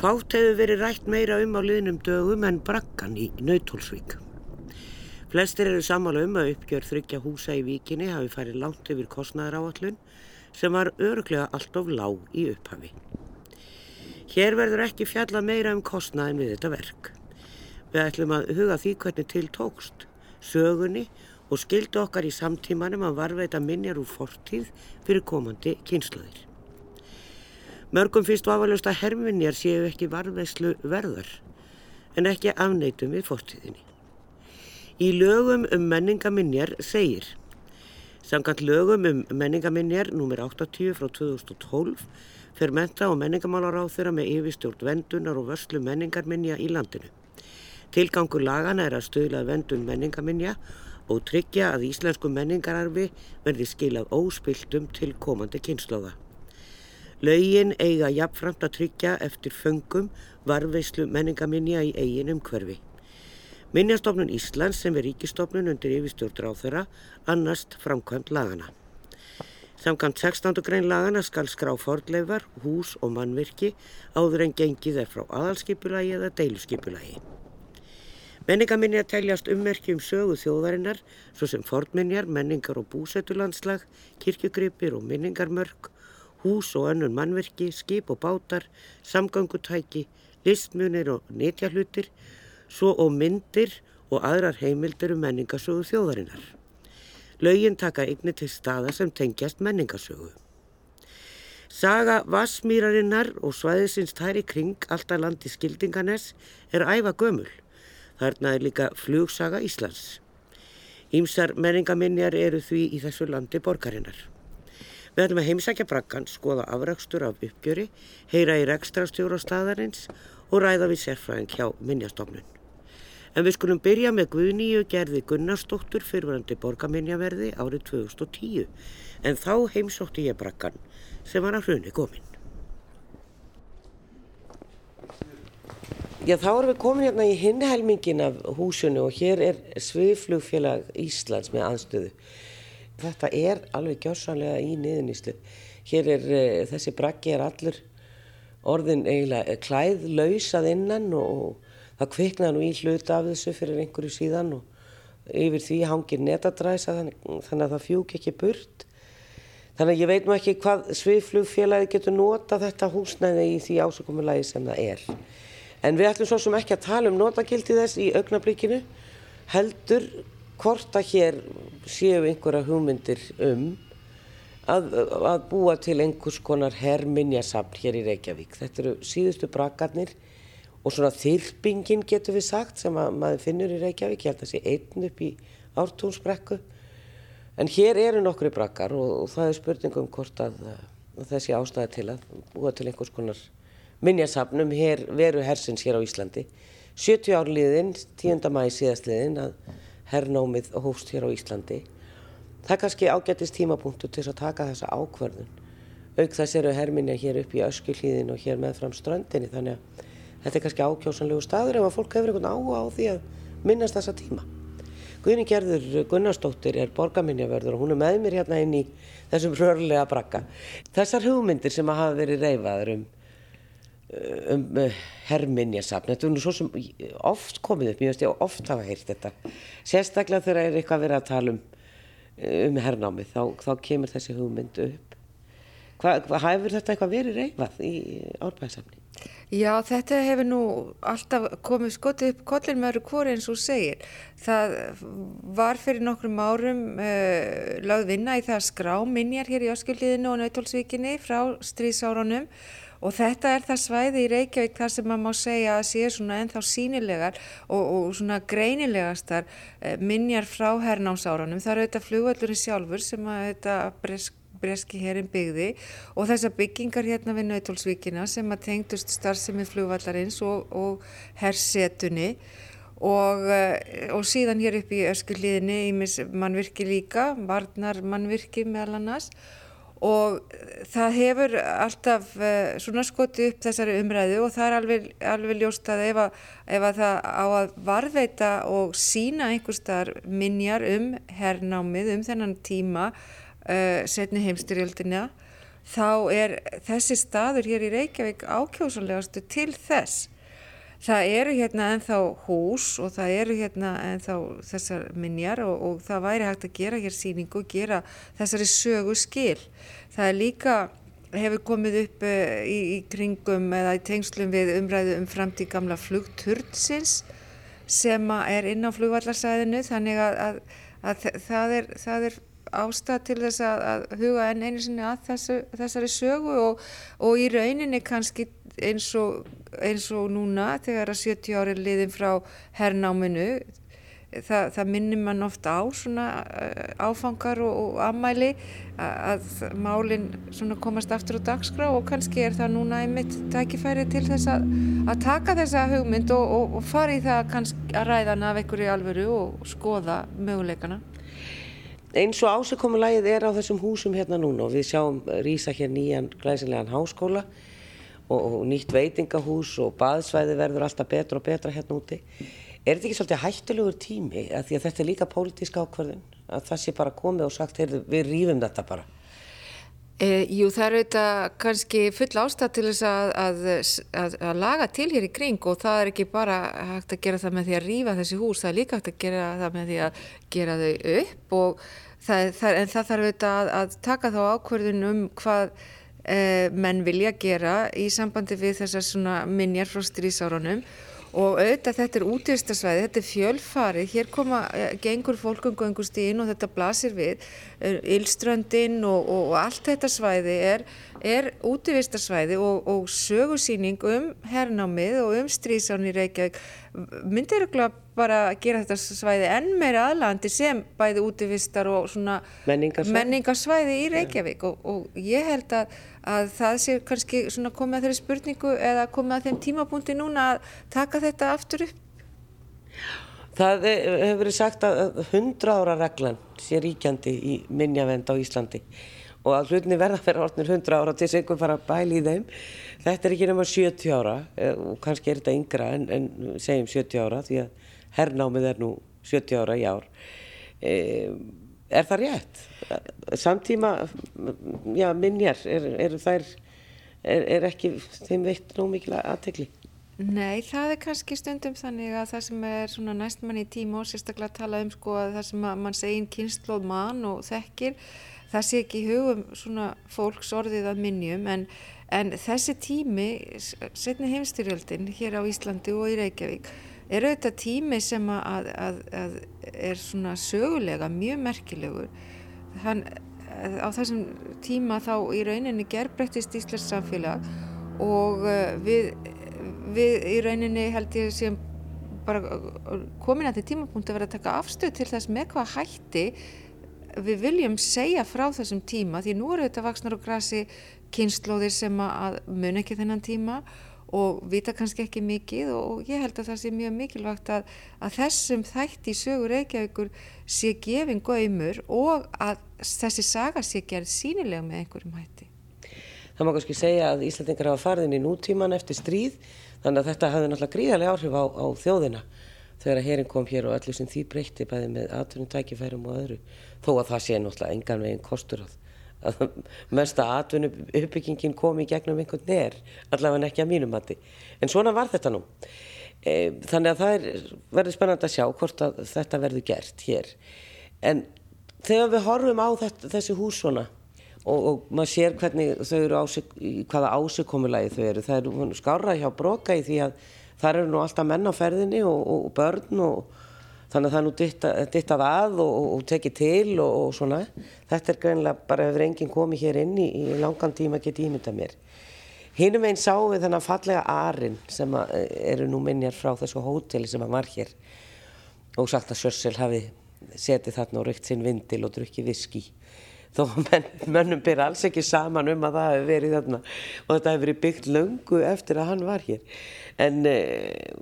Fátt hefur verið rætt meira um á liðnum dögum en brakkan í Nautólsvík. Flestir eru samála um að uppgjör þryggja húsa í víkinni hafi farið langt yfir kostnæðar áallun sem var öruglega allt of lág í upphafi. Hér verður ekki fjalla meira um kostnæðin við þetta verk. Við ætlum að huga því hvernig til tókst, sögunni og skildu okkar í samtímanum að varveita minjar úr fortíð fyrir komandi kynsluðir. Mörgum finnst vafalust að herminjar séu ekki varveislu verðar en ekki afneitum við fórtíðinni. Í lögum um menningaminjar segir Samkvæmt lögum um menningaminjar nr. 80 frá 2012 fer menta og menningamálar á þeirra með yfirstjórn vendunar og vörslu menningarminja í landinu. Tilgangur lagana er að stöðla vendun menningaminja og tryggja að íslensku menningararfi verði skilað óspiltum til komandi kynnslóða. Laugin eiga jafnframt að tryggja eftir föngum varveislu menningaminja í eigin umhverfi. Minnjastofnun Íslands sem er ríkistofnun undir yfirstjórn ráþöra annast framkvæmt lagana. Samkvæmt 16. grein lagana skal skrá fordleifar, hús og mannvirki áður en gengið er frá aðalskipulagi eða deiluskipulagi. Menningaminja teljast ummerki um sögu þjóðarinnar svo sem fordminjar, menningar og búsettulandslag, kirkjugripir og minningarmörk hús og önnur mannverki, skip og bátar, samgangutæki, listmunir og netjahlutir, svo og myndir og aðrar heimildir um menningasögu þjóðarinnar. Laugin taka eigni til staða sem tengjast menningasögu. Saga Vassmýrarinnar og svæðisins tæri kring alltaf landi skildinganes er æfa gömul. Þarna er líka flugsaga Íslands. Ímsar menningaminjar eru því í þessu landi borgarinnar. Við ætlum að heimsækja brakkan, skoða afrakstur af uppgjöri, heyra í rekstrastjóru á staðarins og ræða við sérfræðing hjá minnjastofnun. En við skulum byrja með Guðnýju gerði Gunnarsdóttur fyrfirandi borgaminjaverði árið 2010 en þá heimsótti ég brakkan sem var að hruni komin. Já þá erum við komin hérna í hinhelmingin af húsinu og hér er Sviðflugfélag Íslands með aðstöðu. Þetta er alveg gjörsanlega í niðuníslu. Hér er uh, þessi brakki er allur orðin eiginlega klæðlausað innan og það kviknaði nú í hlut af þessu fyrir einhverju síðan og yfir því hangir netadræsa þannig að það fjúk ekki burt. Þannig að ég veit nú ekki hvað sviðflugfélagi getur nota þetta húsnæði í því ásökumulagi sem það er. En við ætlum svo sem ekki að tala um notagildi þess í augnablíkinu heldur hvort að hér séu einhverja hugmyndir um að, að búa til einhvers konar herrminjasafn hér í Reykjavík. Þetta eru síðustu brakarnir og svona þyrpingin getur við sagt sem að maður finnur í Reykjavík. Ég held að sé einn upp í ártúnsbrekku. En hér eru nokkru brakar og, og það er spurningum hvort að, að þessi ástæði til að búa til einhvers konar minjasafnum veru hersins hér á Íslandi. 70 árliðin, 10. mæi síðastliðin að herrnámið hófst hér á Íslandi. Það er kannski ágættist tímapunktu til að taka þessa ákverðun. Auk þess eru herminja hér upp í öskullíðin og hér með fram ströndinni þannig að þetta er kannski ákjósanlegu staður ef að fólk hefur einhvern áhuga á því að minnast þessa tíma. Guðni Gerður Gunnarsdóttir er borgarminjaverður og hún er með mér hérna inn í þessum rörlega brakka. Þessar hugmyndir sem hafa verið reyfaður um um uh, herminjasafn. Þetta er nú svo sem oft komið upp, ég veist ég oft hafa heyrt þetta. Sérstaklega þegar er eitthvað verið að tala um eh, um hernámið, þá, þá kemur þessi hugmynd upp. Hvað hva, hefur þetta eitthvað verið reyfað í árbæðsafni? Já, þetta hefur nú alltaf komið skotið upp kollin með öru hvori eins og segir. Það var fyrir nokkrum árum uh, lögð vinna í það að skrá minjar hér í Öskulíðinu og Nautólsvíkinni frá stríðsárunum og þetta er það svæði í Reykjavík þar sem maður má segja að sé svona ennþá sínilegar og, og svona greinilegastar eh, minjar frá hernámsárunum. Það eru þetta flugvöldurinn sjálfur sem að þetta bresk breski herin byggði og þessar byggingar hérna við Nautólsvíkina sem að tengdust starfsemið flugvallarins og, og hersetunni og, eh, og síðan hér upp í öskuliðinni í mannvirki líka, varnar mannvirki meðal annars og það hefur alltaf uh, svona skotið upp þessari umræðu og það er alveg, alveg ljóst að ef, að ef að það á að varveita og sína einhverstaðar minjar um herrnámið um þennan tíma uh, setni heimstyrjöldina þá er þessi staður hér í Reykjavík ákjósanlegastu til þess. Það eru hérna enþá hús og það eru hérna enþá þessar minjar og, og það væri hægt að gera hér síningu og gera þessari sögu skil. Það er líka, hefur komið upp uh, í, í kringum eða í tengslum við umræðu um framtíð gamla flugturnsins sem er inn á flugvallarsæðinu þannig að, að, að það er, það er ástæð til þess að, að huga enn einu sinni að þessu, þessari sögu og, og í rauninni kannski eins og, eins og núna þegar að 70 ári liðin frá herrnáminu það, það minnir mann ofta á svona eh, áfangar og, og ammæli að, að málinn komast aftur á dagskrá og kannski er það núna einmitt tækifæri til þess að, að taka þessa hugmynd og, og fara í það kannski að ræða hana af einhverju alvöru og skoða möguleikana. Eins og ásikommulægið er á þessum húsum hérna núna og við sjáum rýsa hér nýjan glæsilegan háskóla og, og nýtt veitingahús og baðsvæði verður alltaf betra og betra hérna úti. Er þetta ekki svolítið hættulegur tími að því að þetta er líka pólitíska ákvarðin að það sé bara komið og sagt heyrðu, við rýfum þetta bara? E, jú það er auðvitað kannski full ástæð til þess að, að, að, að laga til hér í kring og það er ekki bara hægt að gera það með því að rýfa þessi hús, það er líka hægt að gera það með því að gera þau upp og það, það, en það þarf auðvitað að taka þá ákvarðin um hvað menn vilja gera í sambandi við þessar minjar frá strísárunum og auðvitað þetta er útvistasvæði, þetta er fjölfarið, hér koma eh, gengur fólkum gangust inn og þetta blasir við, Ylströndin og, og, og allt þetta svæði er, er útvistasvæði og, og sögursýning um hernámið og um strísán í Reykjavík. Myndir bara að gera þetta svæði enn meira aðlandi sem bæði útvistar og svona menningarsvæði, menningarsvæði í Reykjavík og ég held að að það sé kannski komið að þeirri spurningu eða komið að þeim tímapunkti núna að taka þetta aftur upp? Það hefur verið sagt að 100 ára reglan sé ríkjandi í minnjavend á Íslandi og að hlutinni verða að vera orðnir 100 ára til þess að einhvern fara að bæli í þeim. Þetta er ekki nema 70 ára eh, og kannski er þetta yngra en, en segjum 70 ára því að herrnámið er nú 70 ára í ár. E, er það rétt? Samtíma, já, minjar, er, er, þær, er, er ekki þeim veitt nóg mikil aðtegli? Nei, það er kannski stundum þannig að það sem er svona næst mann í tíma og sérstaklega að tala um sko að það sem að mann segin kynnslóð mann og þekkir, það sé ekki í hugum svona fólks orðið að minnjum en, en þessi tími, setni heimstyrjöldin hér á Íslandi og í Reykjavík, er auðvitað tími sem að, að, að er svona sögulega mjög merkilegur. Hann, á þessum tíma þá í rauninni gerbreyttist Íslands samfélag og uh, við, við í rauninni held ég sem bara komin að því tímapunkt að vera að taka afstöð til þess með hvað hætti við viljum segja frá þessum tíma. Því nú eru þetta vaksnar og grasi kynnslóðir sem að mun ekki þennan tíma og vita kannski ekki mikið og ég held að það sé mjög mikilvægt að, að þessum þætti í sögur Reykjavíkur sé gefin góðimur og að þessi saga sé gerð sínilega með einhverjum hætti. Það má kannski segja að Íslandingar hafa farið inn í nútíman eftir stríð þannig að þetta hafði náttúrulega gríðarlega áhrif á, á þjóðina þegar að herin kom hér og allir sem því breytti bæði með atvinnum tækifærum og öðru þó að það sé náttúrulega engan veginn kostur að að mesta atvinnu uppbyggingin kom í gegnum einhvern neður, allavega ekki að mínum mati. En svona var þetta nú. E, þannig að það er, verður spennand að sjá hvort að þetta verður gert hér. En þegar við horfum á þetta, þessi hús svona og, og maður sér hvernig þau eru ásik, hvaða ásökkomulagi þau eru, það eru skára hjá broka í því að það eru nú alltaf menn á ferðinni og, og börn og þannig að það er nú dittað að og, og tekið til og, og svona. Þetta er greinlega bara ef reyngin komið hér inn í, í langan tíma getið ímynda mér. Hinnum einn sáum við þennan fallega arinn sem eru nú minnjar frá þessu hóteli sem var hér. Og sagt að Sjörsel hafi setið þarna og rykt sinn vindil og drukkið viski þó menn, mönnum byrja alls ekki saman um að það hefur verið þarna. Og þetta hefur verið byggt löngu eftir að hann var hér. En eh,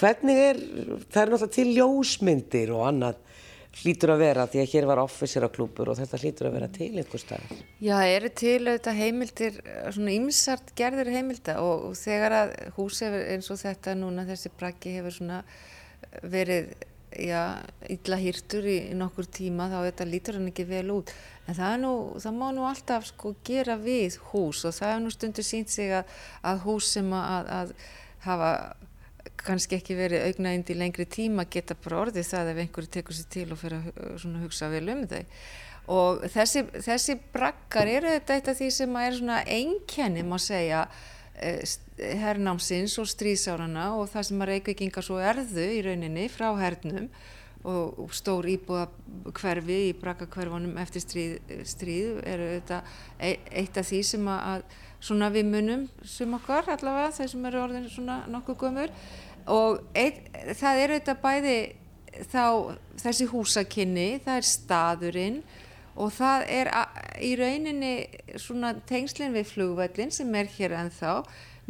hvernig er, það er náttúrulega til ljósmyndir og annað hlýtur að vera því að hér var officeraklúpur og þetta hlýtur að vera til einhver stað Já, eru til auðvitað heimildir svona ymsart gerðir heimilda og, og þegar að hús hefur eins og þetta núna þessi brakki hefur svona verið já, illa hýrtur í nokkur tíma þá þetta lítur hann ekki vel út. En það, nú, það má nú alltaf sko gera við hús og það er nú stundur sínt sig að, að hús sem að, að hafa kannski ekki verið augnaðind í lengri tíma geta bara orðið það ef einhverju tekur sér til og fyrir að hugsa vel um þau. Og þessi, þessi brakkar eru þetta eitt af því sem er svona einkenni má segja eh, herrnámsins og stríðsárana og það sem að reykvikingar svo erðu í rauninni frá hernum og stór íbúða hverfi í brakkakverfunum eftir stríð, stríð eru þetta e, eitt af því sem að svona við munum sem okkar allavega þeir sem eru orðin svona nokkuð gömur og eitt, það eru þetta bæði þá þessi húsakinni, það er staðurinn og það er í rauninni svona tengslinn við flugvellin sem er hér ennþá.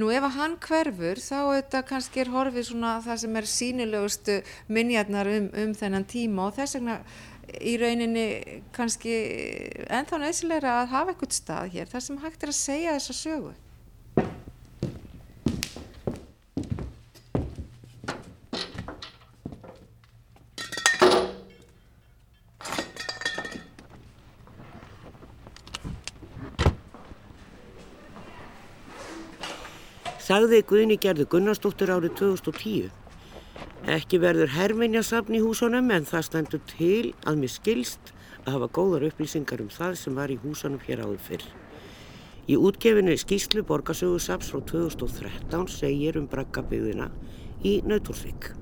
Nú ef að hann hverfur þá þetta kannski er horfið svona það sem er sínilegustu minjarnar um, um þennan tíma og þess vegna í rauninni kannski ennþá nöðsilegra að hafa eitthvað stað hér þar sem hægt er að segja þessa sögu. Sagði Guðni gerði Gunnarsdóttir árið 2010. Ekki verður herminjasafn í húsunum en það stendur til að mér skilst að hafa góðar upplýsingar um það sem var í húsunum hér áður fyrr. Í útgefinni skýslu borgarsögursaps frá 2013 segir um braggabygðina í Nautorsvík.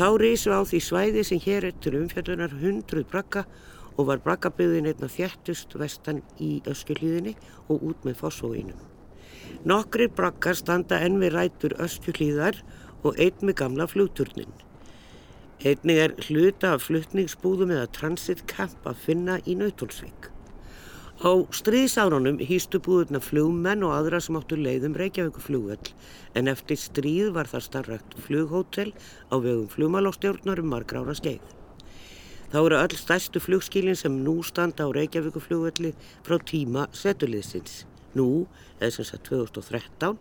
Þá reysu á því svæði sem hér eftir umfjöldunar hundruð bragga og var braggabygðin einna þjættust vestan í öskjuhlýðinni og út með fósfóinum. Nokkrir brakkar standa enn við rætur öskjuhlýðar og einn með gamla flugturnin. Einnig er hluta af fluttningsbúðum eða transitkamp að finna í Nautólsvík. Á stríðsárunum hýstu búðurna flugmenn og aðra sem áttu leiðum Reykjavíku flugvell en eftir stríð var það starrakt flughótel á vegum flugmálastjórnar um margra ára skeið. Þá eru öll stærstu flugskílinn sem nú standa á Reykjavíku flugvelli frá tíma setuliðsins. Nú, eða sem sagt 2013,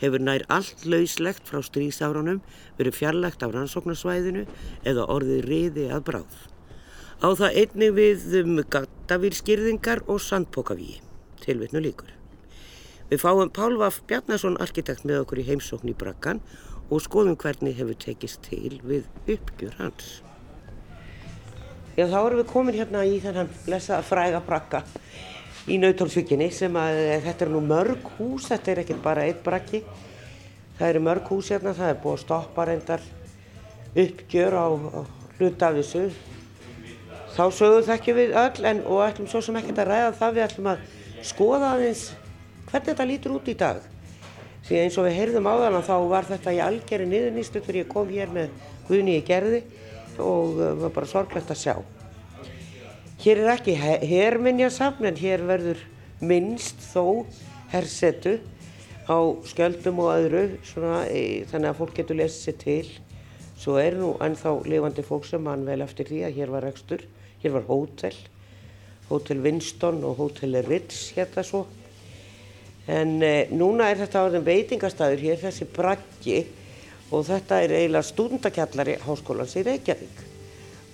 hefur nær allt lauslegt frá stríðsárunum verið fjarlægt af rannsóknarsvæðinu eða orðið riði að bráð. Á það einnig við um gattavýrskýrðingar og sandpokavíi, tilvittnu líkur. Við fáum Pálvaf Bjarnason arkitekt með okkur í heimsókn í brakkan og skoðum hvernig hefur tekist til við uppgjur hans. Já, þá erum við komin hérna í þennan blessa fræga brakka í Nautólsvíkinni sem að þetta er nú mörg hús, þetta er ekkert bara eitt brakki. Það eru mörg hús hérna, það er búið að stoppa reyndar uppgjör á, á hluta af þessu. Þá sögum það ekki við öll en, og ætlum svo sem ekkert að ræða það við ætlum að skoða aðeins hvernig þetta lítur út í dag. Því eins og við heyrðum á þann þá var þetta í algjörði niðurnýstu þegar ég kom hér með Guðni í gerði og það var bara sorglegt að sjá. Hér er ekki herminjasafn en hér verður minnst þó hersetu á skjöldum og öðru svona, e, þannig að fólk getur lesið sér til. Svo er nú ennþá lifandi fólk sem mann vel eftir því að hér var rekstur, hér var hótel, hótel Winston og hótel Ritz hérna svo. En e, núna er þetta áður veitingastæður hér, þessi braggi og þetta er eiginlega stúndakjallari háskólans í Reykjavík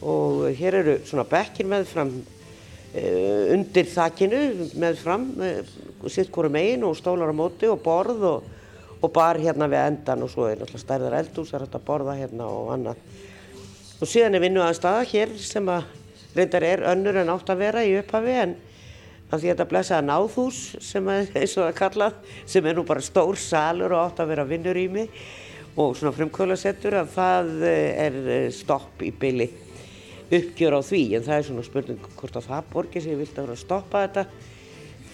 og hér eru svona bekkir með fram uh, undir þakkinu með fram uh, sitt hverju megin og stólar á móti og borð og, og bar hérna við endan og svo er náttúrulega stærðar eldús er þetta borða hérna og annað. Og síðan er vinnu aðstafa hér sem að reyndar er önnur en átt að vera í upphafi en að því að þetta blessaða náðhús sem er eins og það kallað sem er nú bara stór salur og átt að vera vinnurými og svona frumkvölasettur að það eh, er stopp í byli uppgjör á því en það er svona spurning hvort að það borgir sig vilt að vera að stoppa þetta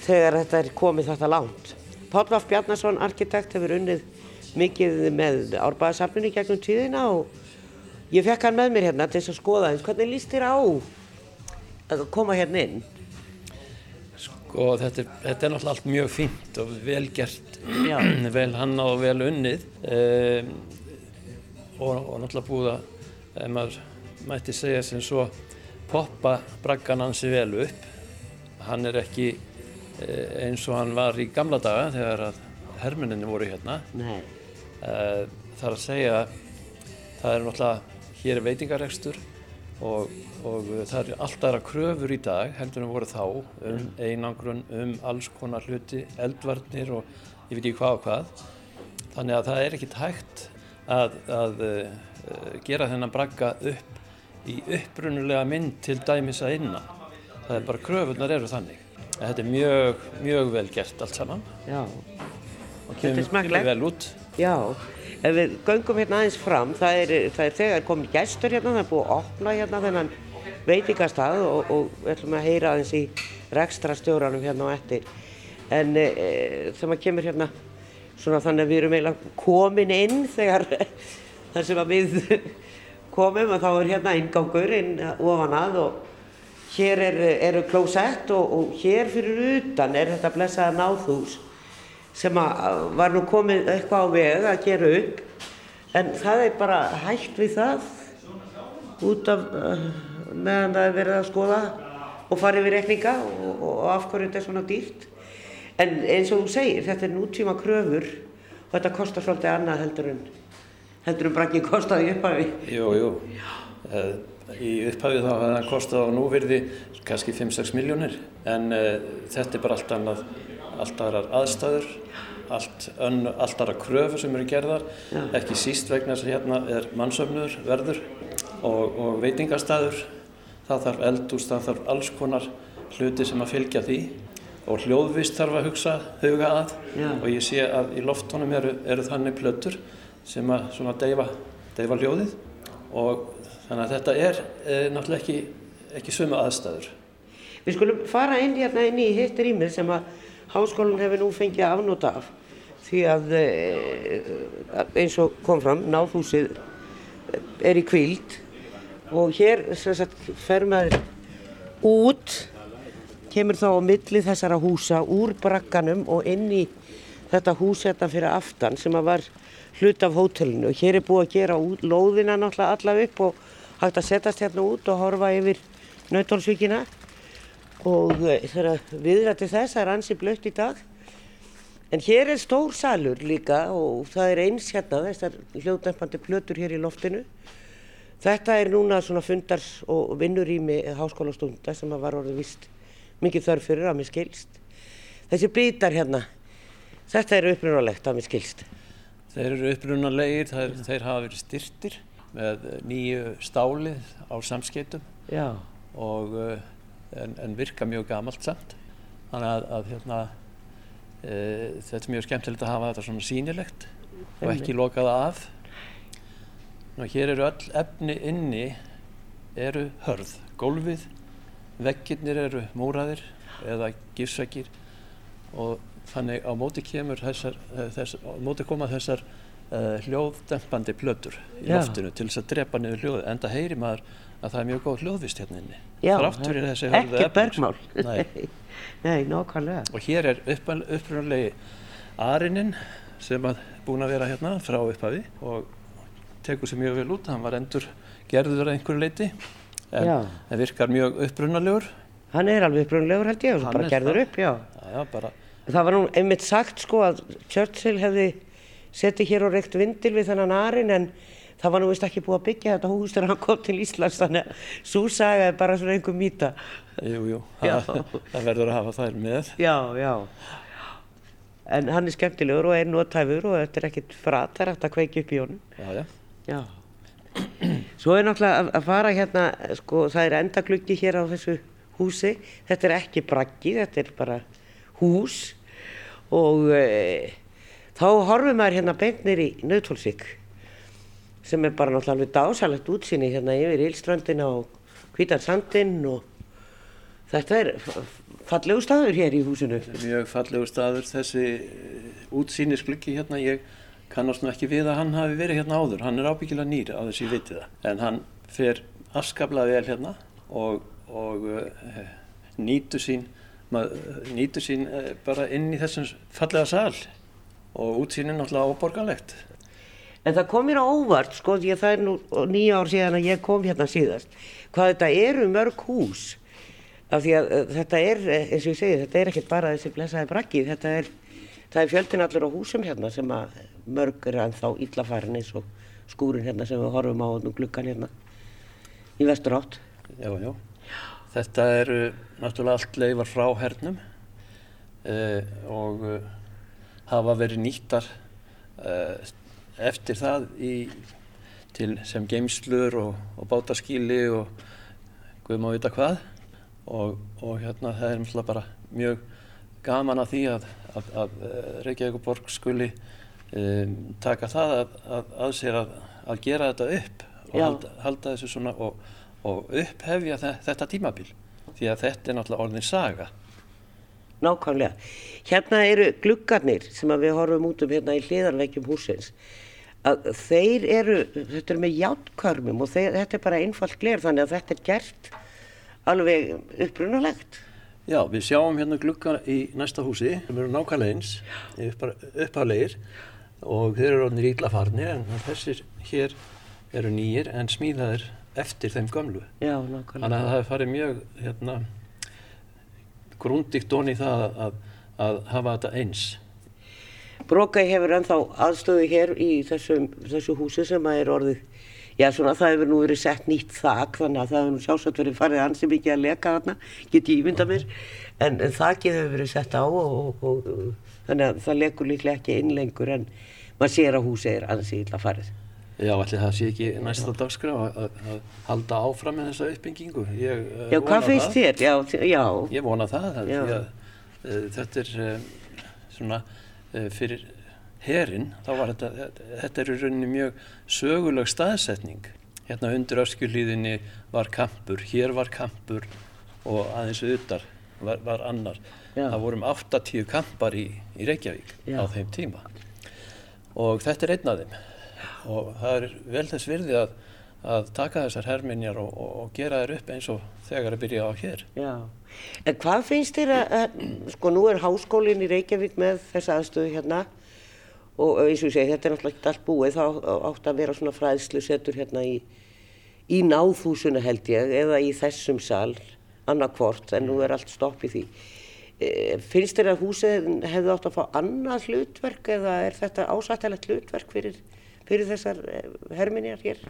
þegar þetta er komið þetta langt. Pállvaf Bjarnason, arkitekt, hefur unnið mikið með árbæðasafninu gegnum tíðina og ég fekk hann með mér hérna til þess að skoða eins. Hvernig líst þér á að koma hérna inn? Sko þetta er, þetta er náttúrulega allt mjög fínt og vel gert, vel hann og vel unnið um, og, og náttúrulega búið að ef maður mætti segja sem svo poppa braggan hansi vel upp. Hann er ekki eh, eins og hann var í gamla daga þegar að hermuninni voru hérna. Nei. Eh, það er að segja, það er náttúrulega hér er veitingarekstur og, og það er alltaf aðra kröfur í dag heldur en voru þá um einangrun, um alls konar hluti, eldvarnir og ég veit ekki hvað og hvað. Þannig að það er ekkit hægt að, að uh, gera þennan bragga upp í upprunulega mynd til dæmis að innan. Það er bara kröfunar eru þannig. Þetta er mjög, mjög vel gert allt saman. Já. Og kemur vel út. Já, ef við göngum hérna aðeins fram, það er, það er þegar komin gæstur hérna, það er búið að opna hérna þennan veitingastað og, og við ætlum að heyra aðeins í rekstra stjóranum hérna á ettir. En e, þegar maður kemur hérna, svona þannig að við erum eiginlega komin inn þegar þar sem að við komum og þá er hérna ingangur inn ofan að og hér eru er klósett og, og hér fyrir utan er þetta blessaða náðhús sem var nú komið eitthvað á veg að gera upp. En það er bara hægt við það út af uh, meðan það er verið að skoða og fara yfir rekninga og, og af hverju þetta er svona dýrt. En eins og þú segir, þetta er nútíma kröfur og þetta kostar svolítið annað heldur en heldur en braggið kostaði upphafi. Jú, jú. Uh, Í upphafi þá hefði það kostið á núvirði kannski 5-6 miljónir en uh, þetta er bara allt annað, allt aðrar aðstæður, allt, ön, allt aðra kröfur sem eru gerðar, Já. ekki síst vegna þess að hérna er mannsöfnur verður og, og veitingastæður, það þarf eldús, það þarf alls konar hluti sem að fylgja því og hljóðvist þarf að hugsa, huga að. Já. og ég sé að í loftónum eru, eru þannig plötur sem að, að deyfa, deyfa hljóðið. Og Þannig að þetta er e, náttúrulega ekki, ekki svömu aðstæður. Við skulum fara inn hérna inn í hitt rýmið sem að háskólan hefur nú fengið afnóta af. Því að e, eins og kom fram, náðhúsið er í kvíld og hér sagt, fer maður út, kemur þá á milli þessara húsa úr brakkanum og inn í þetta hús hérna fyrir aftan sem að var hlut af hótelinu. Og hér er búið að gera út, lóðina náttúrulega allaveg upp og hægt að setjast hérna út og horfa yfir Nautalsvíkina og eh, þegar viðrætti þess er ansi blött í dag. En hér er stór salur líka og það er eins hérna þessar hljóðdempandi plötur hér í loftinu. Þetta er núna svona fundars og vinnurými háskólastunda sem var orðið vist mikið þörf fyrir að mér skilst. Þessi bitar hérna þetta eru upprunalegt að mér skilst Þeir eru upprunalegir, þeir, þeir hafa verið styrtir með nýju stálið á samskeitum og, eh, en, en virka mjög gamalt samt. Þannig að, að hérna, e, þetta er mjög skemmtilegt að hafa þetta svona sínilegt og ekki lokaða af. Nú, hér eru öll efni inni eru hörð. Gólfið, veggirnir eru múraðir eða gifsveggir og þannig á móti kemur þessar, eh, þess, á móti koma þessar uh, hljóðdempandi plötur í Já. loftinu til þess að drepa niður hljóðu en það heyri maður að það er mjög góð hljóðvist hérna inni. Þrátt fyrir þessi hörðu ekki bergmál. Nei, nei og hér er uppröðanlegi Arinin sem að búin að vera hérna frá upphafi og tekur sér mjög vel út. Hann var endur gerður að einhverju leiti en, en virkar mjög uppröðanlegur hann er alveg uppröðanlegur held ég og bara gerður upp já. Já, bara. Það var nú einmitt sagt sko að Churchill hefði setið hér og reykt vindil við þennan arin en það var nú vist ekki búið að byggja þetta hús þegar hann kom til Íslands þannig að svo saga er bara svona einhver mýta. Jú, jú, það, það verður að hafa þær með. Já, já. En hann er skemmtilegur og er nótæfur og þetta er ekkit frat, það er hægt að kveiki upp í honum. Já, já. Já. Svo er náttúrulega að fara hérna, sko, það er endagluggi hér á þessu húsi. Þetta er ekki braggi, þetta er bara hús og... E þá horfum maður hérna beintnir í Nauthólsvík sem er bara náttúrulega alveg dásalegt útsýni hérna yfir Ílströndina og Kvítarsandinn og þetta er fallegu staður hér í húsinu. Mjög fallegu staður. Þessi eh, útsýnisgluggi hérna ég kannast nú ekki við að hann hafi verið hérna áður, hann er ábyggilega nýr á þessi vitið það. En hann fer afskaplega vel hérna og, og uh, nýtur sín, nýtur sín uh, bara inn í þessum fallega sál og útsýnin náttúrulega óborgarlegt. En það kom mér á óvart, sko, því að það er nú nýja ár síðan að ég kom hérna síðast, hvað þetta eru mörg hús, af því að uh, þetta er, eh, eins og ég segi, þetta er ekkert bara þessi blessaði brakki, þetta er, það er fjöldin allur á húsum hérna sem að mörg er ennþá íllafarin eins og skúrin hérna sem við horfum á og glukkan hérna í vestur átt. Já, já. Þetta eru náttúrulega allt leifar frá hernum eh, og uh, hafa verið nýttar uh, eftir það í, til sem geimslur og, og bátaskíli og guð má vita hvað. Og, og hérna það er náttúrulega bara mjög gaman að því að, að, að Reykjavík borg skuli um, taka það að, að sér að gera þetta upp og halda, halda þessu svona og og upphefja þetta tímabil því að þetta er náttúrulega orðin saga. Nákvæmlega. Hérna eru gluggarnir sem við horfum út um hérna í hliðarveikjum húsins að þeir eru, þetta er með játkörmum og þeir, þetta er bara einfallt gler þannig að þetta er gert alveg upprunalegt. Já, við sjáum hérna gluggar í næsta húsi sem eru nákvæmlega eins, uppháleir og þeir eru orðinir ílafarnir en þessir hér eru nýjir en smíðaðir eftir þeim gömlu. Já. Þannig að það hefur farið mjög hérna, grúndíkt onni það að, að hafa þetta eins. Brókæ hefur ennþá aðstöðu hér í þessum, þessu húsi sem að er orðið, já svona það hefur nú verið sett nýtt þak þannig að það hefur nú sjálfsagt verið farið ansi mikið að leka þarna, get ég ímynda mér, en, en þakið hefur verið sett á og, og, og þannig að það lekur líklega ekki inn lengur en maður sér að húsi er ansi illa farið. Já, allir það sé ekki næsta dagskrá að halda áfram með þessa uppbyggingu. Ég, uh, já, hvað finnst þér? Já, já. Ég vona það, að að, uh, þetta er uh, svona fyrir herin, þá var þetta, þetta er í rauninni mjög söguleg staðsetning. Hérna undir öskjulíðinni var kampur, hér var kampur og aðeins auðar var, var annar. Já. Það vorum 80 kampar í, í Reykjavík á þeim tíma og þetta er einn af þeim og það er vel þess virði að, að taka þessar herminjar og, og, og gera þær upp eins og þegar að byrja á hér. Já, en hvað finnst þér að, að sko nú er háskólinn í Reykjavík með þessa aðstöðu hérna og eins og ég segi þetta er náttúrulega ekki allt búið þá átt að vera svona fræðslu setur hérna í, í náðhúsuna held ég eða í þessum sal annarkvort en nú er allt stopp í því. E, finnst þér að húsið hefði átt að fá annað hlutverk eða er þetta ásættilegt hlutverk fyrir fyrir þessar eh, herminjar hér?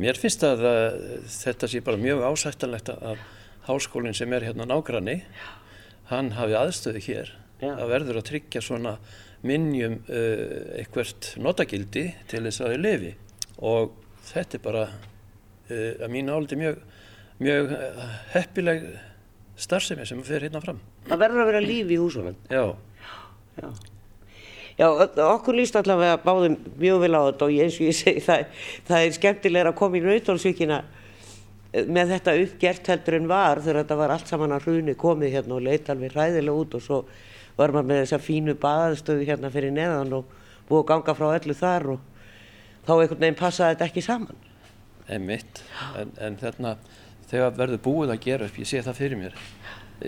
Mér finnst að uh, þetta sé bara mjög ásættanlegt að háskólinn sem er hérna nágranni, hann hafi aðstöðu hér. Já. Það verður að tryggja svona minnjum uh, eitthvert notagildi til þess að þau lefi og þetta er bara uh, að mín áldi mjög, mjög heppileg starfsemi sem fyrir hérna fram. Það verður að vera líf í húsunum? Já. Já. Já, okkur líst allavega báðum mjög vel á þetta og eins og ég segi það, það er skemmtilega að koma í Nautalsvíkina eh, með þetta uppgert heldur en var þegar þetta var allt saman að hruni komið hérna og leita alveg ræðilega út og svo var maður með þessa fínu baðstöðu hérna fyrir neðan og búið að ganga frá öllu þar og þá einhvern veginn passaði þetta ekki saman. Einmitt, en, en þarna þegar verður búið að gera upp, ég sé það fyrir mér,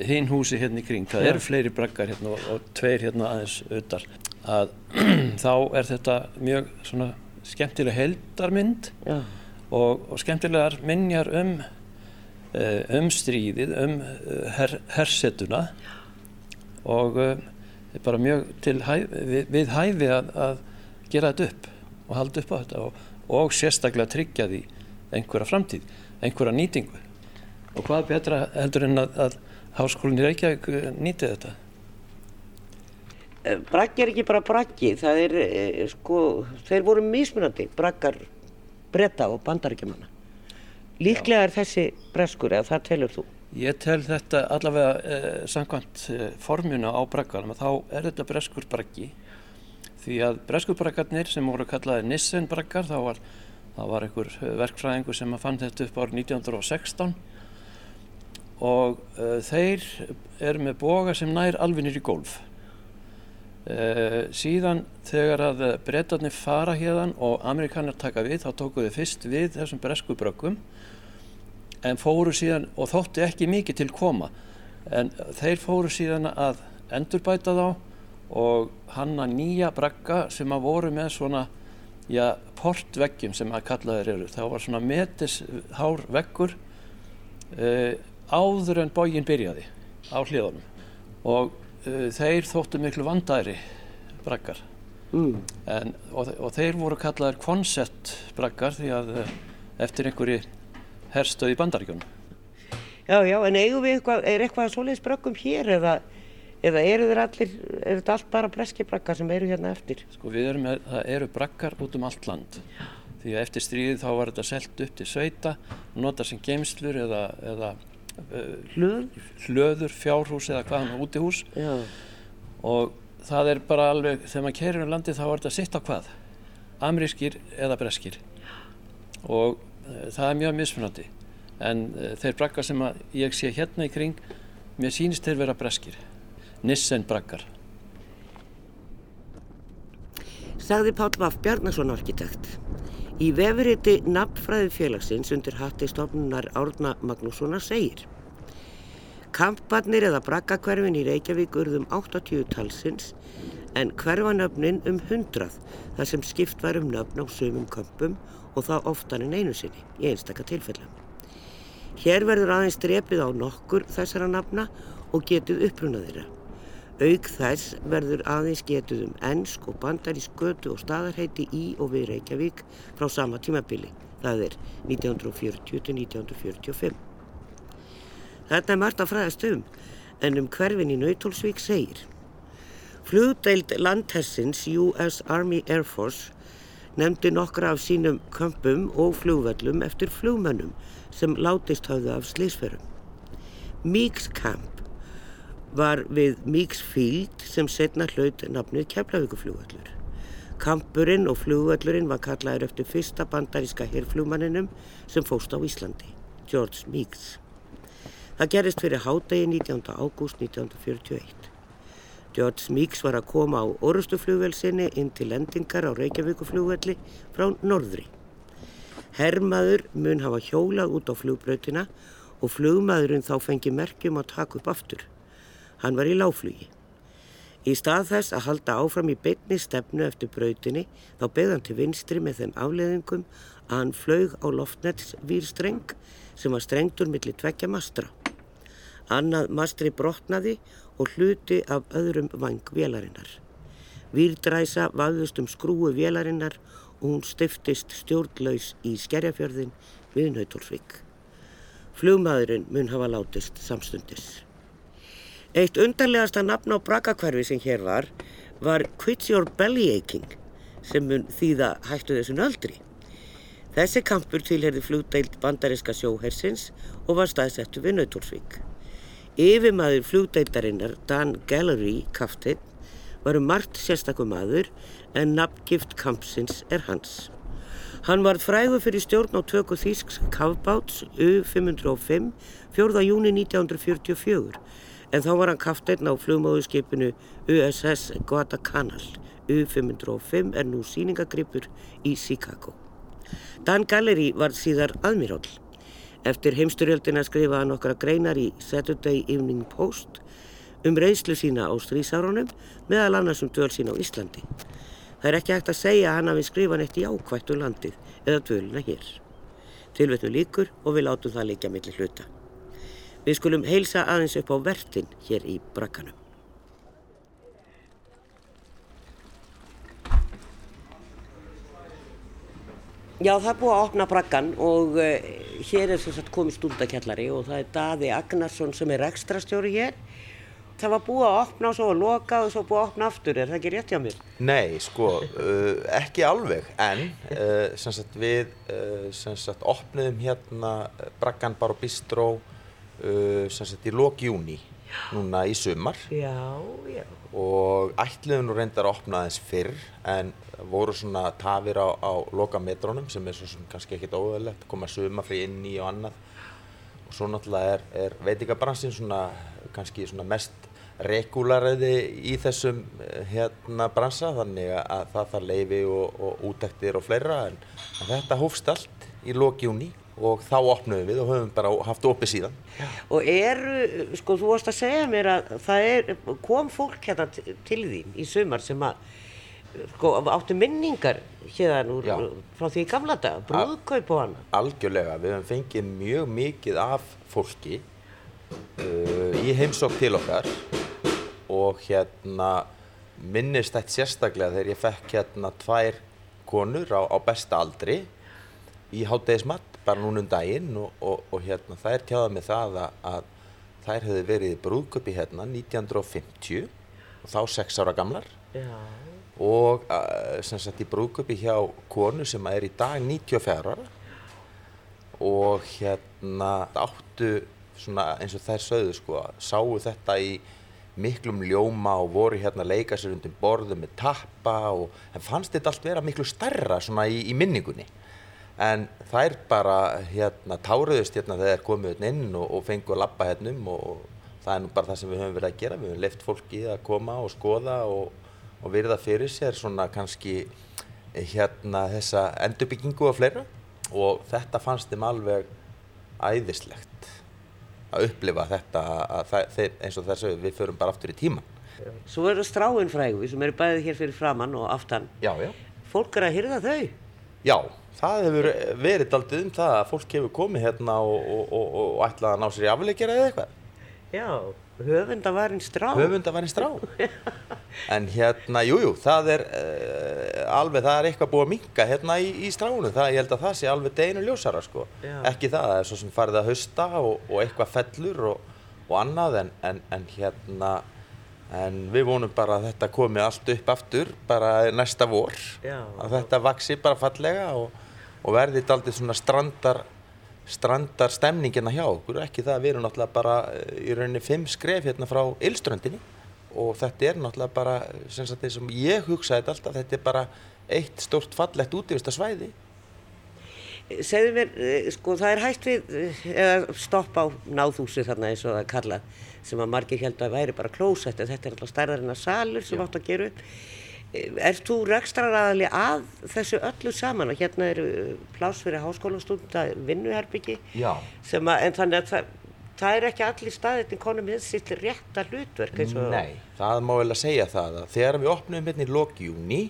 hinn húsi hérna í kring, það eru fleiri braggar hérna og, og tveir hérna aðeins auðar að þá er þetta mjög svona skemmtileg heldarmynd og, og skemmtilegar minjar um eh, um stríðið, um eh, her, hersetuna. Og uh, bara mjög hæf, við, við hæfi að, að gera þetta upp og halda upp á þetta og, og sérstaklega tryggja því einhverja framtíð, einhverja nýtingu. Og hvað betra heldur en að, að háskólinni Reykjavík nýti þetta? Eh, braggi er ekki bara braggi, það er, eh, sko, þeir voru mismunandi, braggar bretta og bandaríkjumanna. Líklega er þessi breskur, eða það telur þú? Ég tel þetta allavega eh, samkvæmt eh, formuna á braggarum, þá er þetta breskur braggi. Því að breskurbraggarnir sem voru kallaði Nissen braggar, þá var, var einhver eh, verkfræðingur sem fann þetta upp árið 1916 og uh, þeir eru með boga sem nær alvinir í golf. Uh, síðan þegar að breytarnir fara hérðan og amerikanar taka við þá tókuðu fyrst við þessum bresku brökkum en fóru síðan og þóttu ekki mikið til koma. En þeir fóru síðan að endurbæta þá og hanna nýja brakka sem að voru með svona já, portveggjum sem að kalla þeir eru. Þá var svona metis hár veggur uh, áður en bógin byrjaði á hliðunum. Og þeir þóttu miklu vandæri brakkar mm. en, og, og þeir voru kallaðir koncept braggar því að eh, eftir einhverju herstöð í bandaríkjunum. Já, já, en eigum við eitthvað, er eitthvað svoleiðis braggum hér eða, eða eru þeir allir, er þetta allt bara breski braggar sem eru hérna eftir? Sko við erum, það eru braggar út um allt land. Því að eftir stríðið þá var þetta selt upp til sveita, nota sem geimslur eða, eða Hlöður? Hlöður, fjárhús eða hvaðan útihús Já. og það er bara alveg, þegar maður keirir um landi þá er þetta sitt á hvað, amerískir eða breskir og e, það er mjög mismunandi en e, þeir braggar sem ég sé hérna í kring, mér sýnist þeir vera breskir, Nissen braggar. Sagði Pál Vaff Bjarnason arkitekt. Í vefuriti nafnfræði félagsins undir hatti stofnunar Árna Magnússonar segir Kamparnir eða braggakverfin í Reykjavík urðum 80 talsins en hverfanöfnin um 100 þar sem skipt var um nöfn á sumum kampum og það oftan en einu sinni í einstaka tilfellum. Hér verður aðeins drepið á nokkur þessara nafna og getið uppruna þeirra. Aug þess verður aðeins getuð um ennsk og bandarísk götu og staðarheiti í og við Reykjavík frá sama tímabili, það er 1940-1945. Þetta er margt að fræðast um, en um hverfin í Nautólsvík segir Flugdeild landhessins US Army Air Force nefndi nokkra af sínum kömpum og flugvöllum eftir flugmönnum sem látist hafðu af slísferum. Meeks Camp var við Meeks Field sem setna hlaut nafnið Keflavíkuflugvallur. Kampurinn og flugvallurinn var kallaður eftir fyrsta bandaríska herrflugmanninum sem fóst á Íslandi, George Meeks. Það gerist fyrir hádegi 19. ágúst 1941. George Meeks var að koma á orustuflugvelsinni inn til lendingar á Reykjavíkuflugvelli frá norðri. Herrmaður mun hafa hjólað út á flugbrautina og flugmaðurinn þá fengi merkjum að taka upp aftur. Hann var í láflugi. Í stað þess að halda áfram í beinni stefnu eftir brautinni þá beði hann til vinstri með þeim afleðingum að hann flög á loftnets výrstreng sem var strengtur millir tvekja mastra. Annað mastri brotnaði og hluti af öðrum vang vélarinnar. Výrdræsa vaðust um skrúu vélarinnar og hún stiftist stjórnlaus í skerjafjörðin við Nautólsvík. Flugmaðurinn mun hafa látist samstundis. Eitt undarlegasta nafn á brakakverfi sem hér var var Quit Your Belly Aching sem mun þýða hættu þessu nöldri. Þessi kampur tilherði flugdeild bandariska sjóhersins og var staðsettu við Nautórsvík. Yfirmaður flugdeildarinnar Dan Gallery Kaftin var um margt sérstakum maður en nafngift kampsins er hans. Hann var frægur fyrir stjórn á tökku Þísks kafbáts U-505 4. júni 1944 en þá var hann kafteinn á flugmáðuskipinu USS Guadalcanal. U-505 er nú síningagripur í Chicago. Dan Gallery var síðar aðmiról. Eftir heimsturjöldina skrifaði okkar greinar í Saturday Evening Post um reynslu sína á strísárunum meðal annars um döl sína á Íslandi. Það er ekki hægt að segja að hann hafi skrifað neitt í ákvættu landið eða döluna hér. Tilvetnu líkur og við látum það líka millir hluta. Við skulum heilsa aðeins upp á vertin hér í brakkanum. Já, það er búið að opna brakkan og uh, hér er sem sagt komið stúndakjallari og það er Daði Agnarsson sem er ekstrastjóri hér. Það var búið að opna og svo að loka og svo búið að opna aftur, er það ekki rétt hjá mér? Nei, sko, uh, ekki alveg, en uh, sem sagt við sem sagt opniðum hérna brakkan bara á Bistró uh, sem sagt í lók júni núna í sumar. Já, já. og ætliðum nú reyndar að opna aðeins fyrr en voru svona tafir á, á loka metrónum sem er svo sem kannski ekkit óðurlegt koma sumafri inn í og annað. Og svo náttúrulega er, er veitingabransin svona kannski svona mest regulariði í þessum eh, hérna bransa þannig að það þarf leifi og, og útæktir og fleira en, þetta hófst allt í lók júni og þá opnum við og höfum bara haft opið síðan. Og eru, sko þú varst að segja mér að það er, kom fólk hérna til þín í sumar sem að sko áttu minningar hérna úr, frá því gamla dag, brúðkaup og annað. Algjörlega, við höfum fengið mjög mikið af fólki uh, í heimsók til okkar og hérna minnist þetta sérstaklega þegar ég fekk hérna tvær konur á, á besta aldri í hátdegismatt bara núna um daginn og, og, og hérna þær tjáða mig það að, að þær hefði verið brúðköpi hérna 1950 og þá 6 ára gamlar. Já. og uh, sem sagt í brúðköpi hjá konu sem er í dag 94 ára. Og hérna áttu svona eins og þær sögðu sko sáu þetta í miklum ljóma og voru hérna að leika sér undir borðu með tappa og en fannst þetta allt vera miklu stærra svona í, í minningunni en þær bara hérna táruðust hérna þegar þær komu hérna inn og, og fengu að lappa hérna um og, og það er nú bara það sem við höfum verið að gera við höfum leift fólki að koma og skoða og, og virða fyrir sér svona kannski hérna þessa endurbyggingu og fleira og þetta fannst þeim alveg æðislegt að upplifa þetta að þeir, eins og þessu við förum bara aftur í tíman Svo eru stráin frægu sem eru bæðið hér fyrir framann og aftan. Já, já. Fólk er að hyrða þau. Já, það hefur verið daldið um það að fólk hefur komið hérna og, og, og, og ætlað að ná sér í afleikjara eða eitthvað. Já, höfundavarinn strá. Höfundavarinn strá. en hérna, jújú, jú, það er uh, alveg, það er eitthvað búið að minka hérna í, í stránu. Það, ég held að það sé alveg deginu ljósara, sko. Já. Ekki það, það er svo sem farið að hausta og eitthvað fellur og annað, en, en, en hérna, en við vonum bara að þetta komi allt upp aftur bara næsta vor Já. að þetta vaksi bara fallega og, og verði þetta aldrei svona strandar strandar stemningina hjá okkur ekki það, við erum náttúrulega bara eh, í rauninni fimm skref hérna frá Ylströndinni. Og þetta er náttúrulega bara sem, sagt, sem ég hugsaði þetta alltaf þetta er bara eitt stórt fallegt útivista svæði Segðu mér, eh, sko það er hægt við, eh, eða stoppa á náðhúsi þarna eins og það er kallað, sem að margir held að væri bara klósett, en þetta er alltaf stærðarinn að salur sem átt að gera upp. Er þú rekstraraðali að þessu öllu saman og hérna eru pláss fyrir háskólastúnda vinnuherbyggi Já. sem að, en þannig að það, það er ekki allir staðið konum með sitt rétta hlutverk eins og... Nei, það má vel að segja það að þegar við opnum hérna í lok júni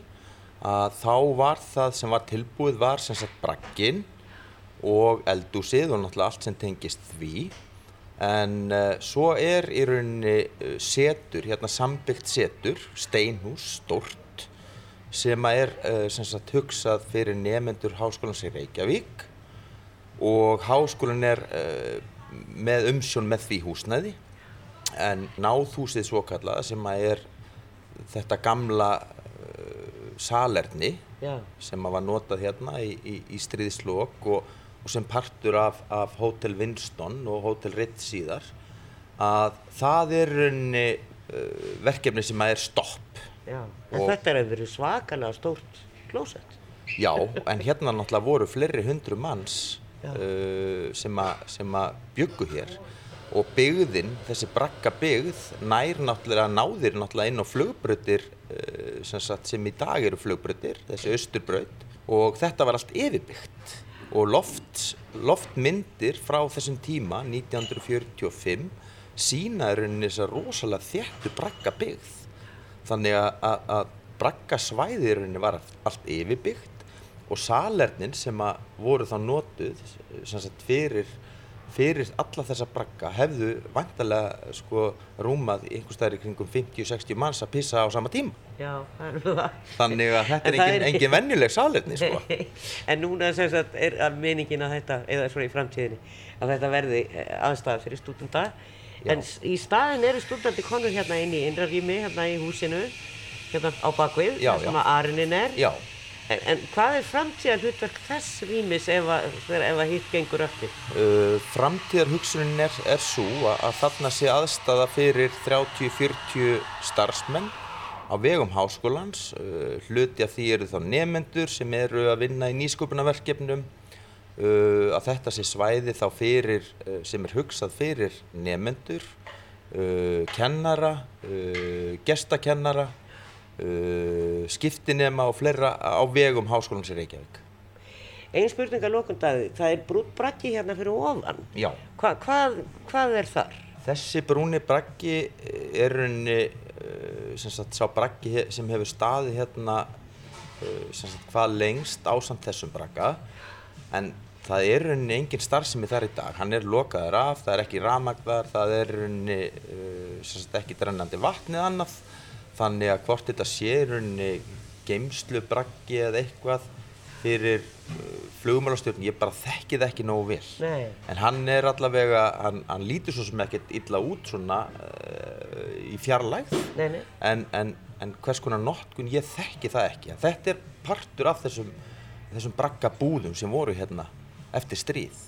að þá var það sem var tilbúið var sem sagt bragginn og eldúsið og náttúrulega allt sem tengist því en uh, svo er í rauninni uh, setur, hérna sambyggt setur, steinhús, stórt sem er uh, sem sagt hugsað fyrir nefendur háskólans í Reykjavík og háskólinn er með umsjón með því húsnæði en náðhúsið svo kallaða sem er þetta gamla uh, salerni Já. sem var notað hérna í, í, í stríðslokk og, og sem partur af, af Hotel Winston og Hotel Ritz síðar að það er raunni uh, verkefni sem að er stopp Já, en þetta er verið svakalega stórt klósett. Já, en hérna náttúrulega voru fleiri hundru manns uh, sem, að byggu hér. Og byggðin, þessi brakka byggð nær náttúrulega, náðir náttúrulega inn á flugbröðir uh, sem, sagt, sem í dag eru flugbröðir, þessi austurbröð og þetta var allt yfirbyggt. Og loft, loftmyndir frá þessum tíma, 1945 sína er rauninni þess að rosalega þéttu brakka byggð þannig að, að, að brakkasvæðirinn var allt yfirbyggt og salernin sem að voru þá notuð sem sagt fyrir, fyrir alla þessa brakka hefðu vantarlega sko rúmað einhvers staðar í kringum 50-60 manns að pissa á sama tíma Já, þannig að þetta En er engin, engin venjuleg salerni sko. en núna sem sagt er meiningin að þetta, eða svona í framtíðinni, að þetta verði aðstæða fyrir stúdenda. En s- í staðin eru stúdendi konur hérna inn í innra rými, hérna í húsinu, hérna á bakvið, Já, þar sem já. að arinin er. Já, En, en hvað er framtíðar hlutverk þess rýmis ef að, þegar- ef að hitt gengur eftir? uh, framtíðarhugsunin er, er svo að, að þarna sé aðstæða fyrir 30-40 starfsmenn á vegum háskólans uh, hluti af því eru þá nefendur sem eru að vinna í nýsköpunarverkefnum uh, að þetta sé svæði þá fyrir uh, sem er hugsað fyrir nefendur uh, kennara uh, gestakennara uh, skiptinema og fleira á vegum háskólans í Reykjavík Einn spurning að lokundaði, það er brútt brakki hérna fyrir ofan. Já. Hva, hvað, hvað er þar? Þessi brúni braggi er raunni uh, sem sagt sá braggi sem hefur staðið hérna sem sagt hvað lengst ásamt þessum bragga en það er raunni engin starfsemi þar í dag, hann er lokaður af, það er ekki ramagðar, það er raunni uh, ekki drennandi vatnið annað þannig að hvort þetta sé rauninni geimslu braggi eða eitthvað fyrir uh, flugumálastjórn, ég bara þekki það ekki nógu vel. Nei. En hann er allavega, hann, hann lítur svo sem ekkert illa út svona uh, í fjarlægð en, en, en hvers konar notkun ég þekki það ekki. Þetta er partur af þessum, þessum braggabúðum sem voru hérna eftir stríð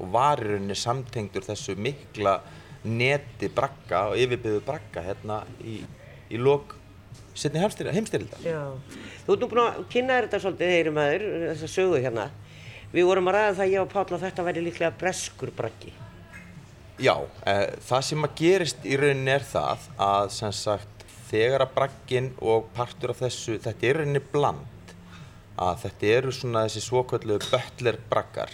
og var í rauninni samtengdur þessu mikla neti bragga og yfirbyggðu bragga hérna í, í lok setni heimstyrildar. Þú ert nú búin að kynna þetta svolítið, heyri maður, þessa sögu hérna. Við vorum að ræða það ég og Páll að þetta væri líklega breskur braggi. Já, eh, það sem að gerist í rauninni er það að sem sagt þegar að bragginn og partur af þessu, þetta er í rauninni bland að þetta eru svona þessi svokvöldu böttler braggar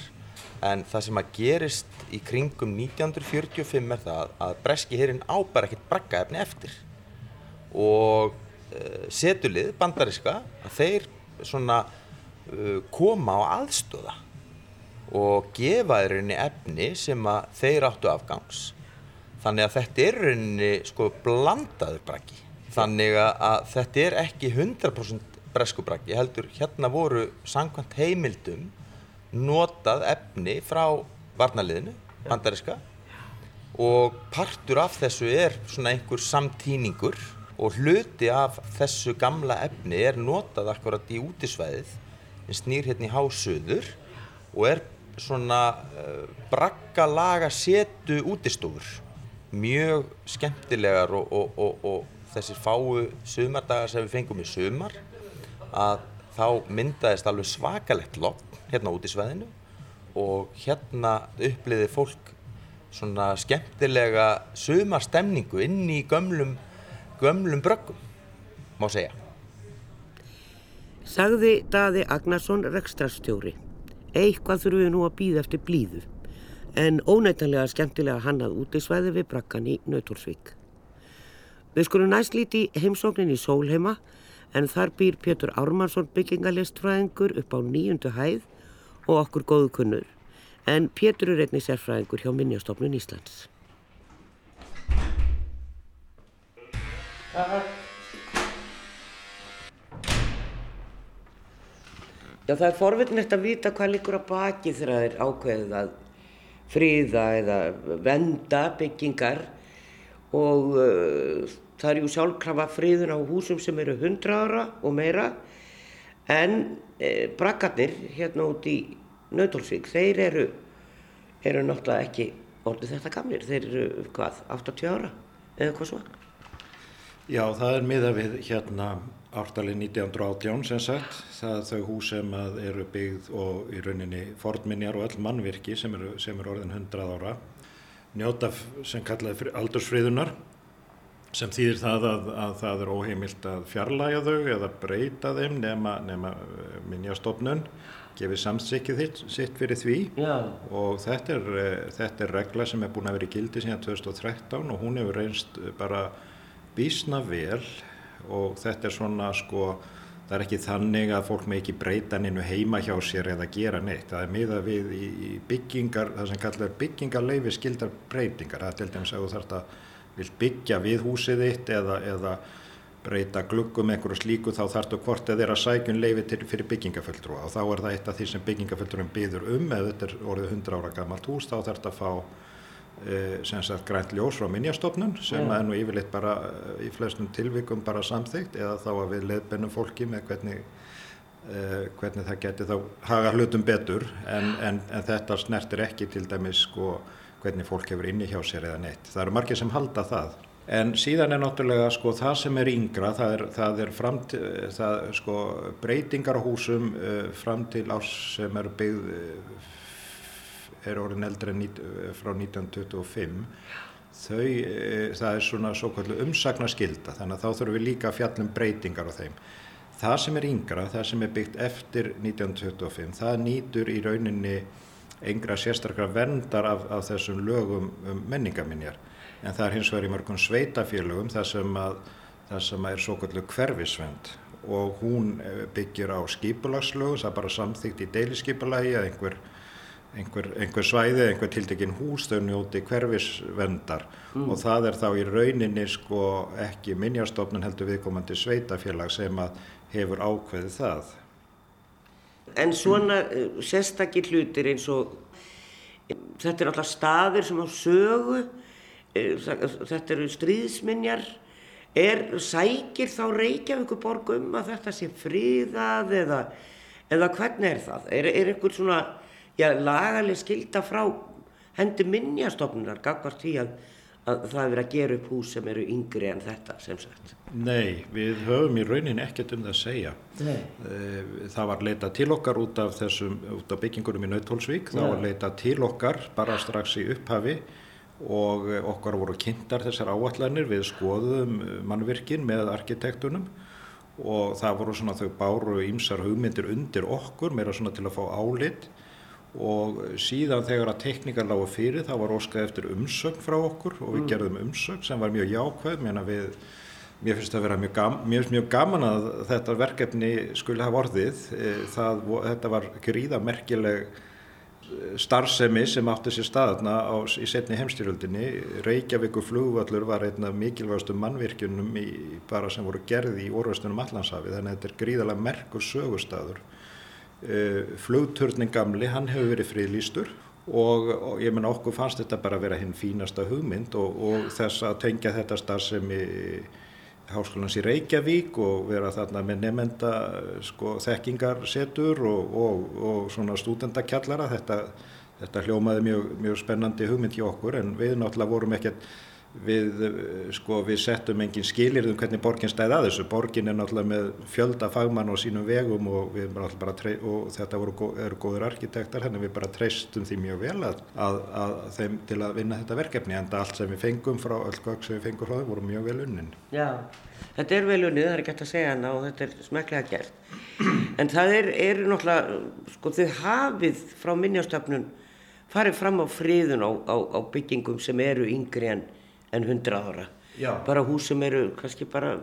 en það sem að gerist í kringum 1945 er það að breski hérinn ábæra ekkert braggaefni eftir. Og uh, setulið bandariska þeir svona uh, koma á aðstóða og gefa rauninni efni sem að þeir áttu afgangs. Þannig að þetta er rauninni sko blandaður braggi. Þannig að þetta er ekki 100% bresku braggi heldur hérna voru samkvæmt heimildum notað efni frá varnaliðinu, bandariska og partur af þessu er svona einhver samtíningur og hluti af þessu gamla efni er notað akkurat í útisvæðið en snýr hérna í hásöður og er svona uh, braggalaga setu útistofur. Mjög skemmtilegar og, og, og, og þessir fáu sumardagar sem við fengum í sumar að þá myndaðist alveg svakalegt logg hérna út í sveðinu og hérna uppliði fólk svona skemmtilega sumarstemningu inn í gömlum, gömlum bröggum, má segja. Sagði Daði Agnarsson rekstrarstjóri. Eitthvað þurfum við nú að býða eftir blíðu, en óneitanlega skemmtilega hannað út í sveði við brakkan í Nautorsvík. Við skulum næst líti heimsóknin í Sólheima, en þar býr Pétur Ármannsson byggingalistfræðingur upp á nýjundu hæð og okkur góðu kunnur, en Pétur er einnig sérfræðingur hjá Minjastofnun Íslands. Já, það er forvittnegt að vita hvað líkur að baki þegar er ákveðið að fríða eða venda byggingar og uh, það er jú sjálfkrafa fríðun á húsum sem eru 100 ára og meira. En uh, brakkarnir hérna út í Nautólsvík, þeir eru, eru náttúrulega ekki orðið þetta gamlir, þeir eru hvað, 80 ára eða hvað svo? Já, það er miða við hérna ártalið 1918 sem sagt, það þau hús sem eru byggð og í rauninni fornminjar og öll mannvirki sem eru, sem eru orðin 100 ára, njóta sem kallaði aldursfriðunar sem þýðir það að, að það er óheimilt að fjarlæga þau eða breyta þeim nema, nema minjastofnun, gefið samsikkið sitt fyrir því. Já. og þetta er, þetta er regla sem er búin að vera í gildi síðan 2013 og hún hefur reynst bara bísna vel. Og þetta er svona sko það er ekki þannig að fólk með ekki breyta nynnu heima hjá sér eða gera neitt. Það er miða við í, í byggingar það sem kallar byggingarleifi skildar breytingar. Það er til dæmis að þú þarfst að vil byggja við húsið þitt eða, eða breyta gluggum einhverju slíku þá þarfst þú hvort eða að sækjun leifi til, fyrir byggingaföldrúa og þá er það eitt af því sem byggingaföldrúum byður um ef þetta er orðið 100 ára gammalt hús þá þarfst að fá sem sagt grænt ljós frá minjastofnun sem yeah. er nú yfirleitt bara í flestum tilvikum bara samþygt eða þá að við leðbennum fólki með hvernig, uh, hvernig það geti þá haga hlutum betur en, en, en þetta snertir ekki til dæmis sko hvernig fólk hefur inni hjá sér eða neitt. Það eru margir sem halda það. En síðan er náttúrulega sko það sem er yngra, það er, það er framt, það, sko, breytingar á húsum uh, fram til ás sem eru byggð uh, er orðin eldri en frá 1925 þau, það er svona svo kallu umsagnaskylda þannig að þá þurfum við líka að fjallum breytingar á þeim. Það sem er yngra, það sem er byggt eftir 1925, það nýtur í rauninni yngra sérstaklega verndar af, af þessum lögum um menningaminjar en það er hins vegar í mörgum sveitafélögum þar sem að það sem er svo kallu hverfisvend og hún byggir á skipulagslögu, það er bara samþygt í deilisskipulagi að einhver einhver, einhver svæði, einhver tildekinn hús þau njóti hverfisvendar og það er þá í rauninni sko ekki minjastofnun heldur viðkomandi sveitafélag sem að hefur ákveðið það. En svona uh, sérstakir hlutir eins og þetta er alltaf staðir sem á sögu, uh, þetta eru stríðsminjar, er, sækir þá Reykjavíkuborg um að þetta sé fríðað eða, eða hvernig er það? Er, er einhver svona já, lagaleg skilda frá hendi minjastofnunar gagvart því að, að það er verið að gera upp hús sem eru yngri en þetta sem sagt? Nei, við höfum í rauninni ekkert um það að segja. Nei. Eh, Það var leitað til okkar út af, þessum, út af byggingunum í Nautólsvík, það var leitað til okkar bara strax í upphafi og eh, okkar voru kynntar þessar áallanir við skoðum eh, mannvirkin með arkitektunum og það voru svona þau báru ímsar hugmyndir undir okkur, meira svona til að fá álit og síðan þegar að teknikar lágu fyrir þá var óskað eftir umsögn frá okkur og við gerðum umsögn sem var mjög jákvæð, við Mér finnst það að vera mjög, gam, finnst mjög gaman að þetta verkefni skuli hafa orðið. Eh, Það, þetta var gríða merkileg eh, starfsemi sem átti sér staðna á, í setni heimstyrjöldinni. Reykjavíku flugvallur var einn af mikilvægastum mannvirkjunum í, bara sem voru gerði í orðvestunum Allandshafi. Þannig að þetta er gríðalega merkur sögustadur. Uh, flugturning gamli, hann hefur verið friðlýstur og, og ég menna okkur fannst þetta bara að vera hinn fínasta hugmynd og, og þess að tengja þetta starfsemi Háskólans í Reykjavík og vera þarna með nefnda sko, þekkingarsetur og, og svona stúdendakjallara. Þetta, þetta hljómaði mjög, mjög spennandi hugmynd hjá okkur en við náttúrulega vorum ekkert, við, sko, við settum engin skilirðum hvernig borgin stæði að þessu. Borgin er náttúrulega með fjölda fagmann á sínum vegum og, og þetta voru, eru góður arkitektar, þannig við bara treystum því mjög vel að, að, að þeim til að vinna þetta verkefni en allt sem við fengum frá, öll gögg sem við fengum frá þeim voru mjög vel unnin. Já, þetta er vel unnið, það er hægt að segja hana og þetta er smeklega gert. En það er, er náttúrulega, sko þau hafið frá minjastöfnun farið fram á friðun á, á, á byggingum sem eru yngri en, en 100 ára. Já. Bara hús sem eru kannski bara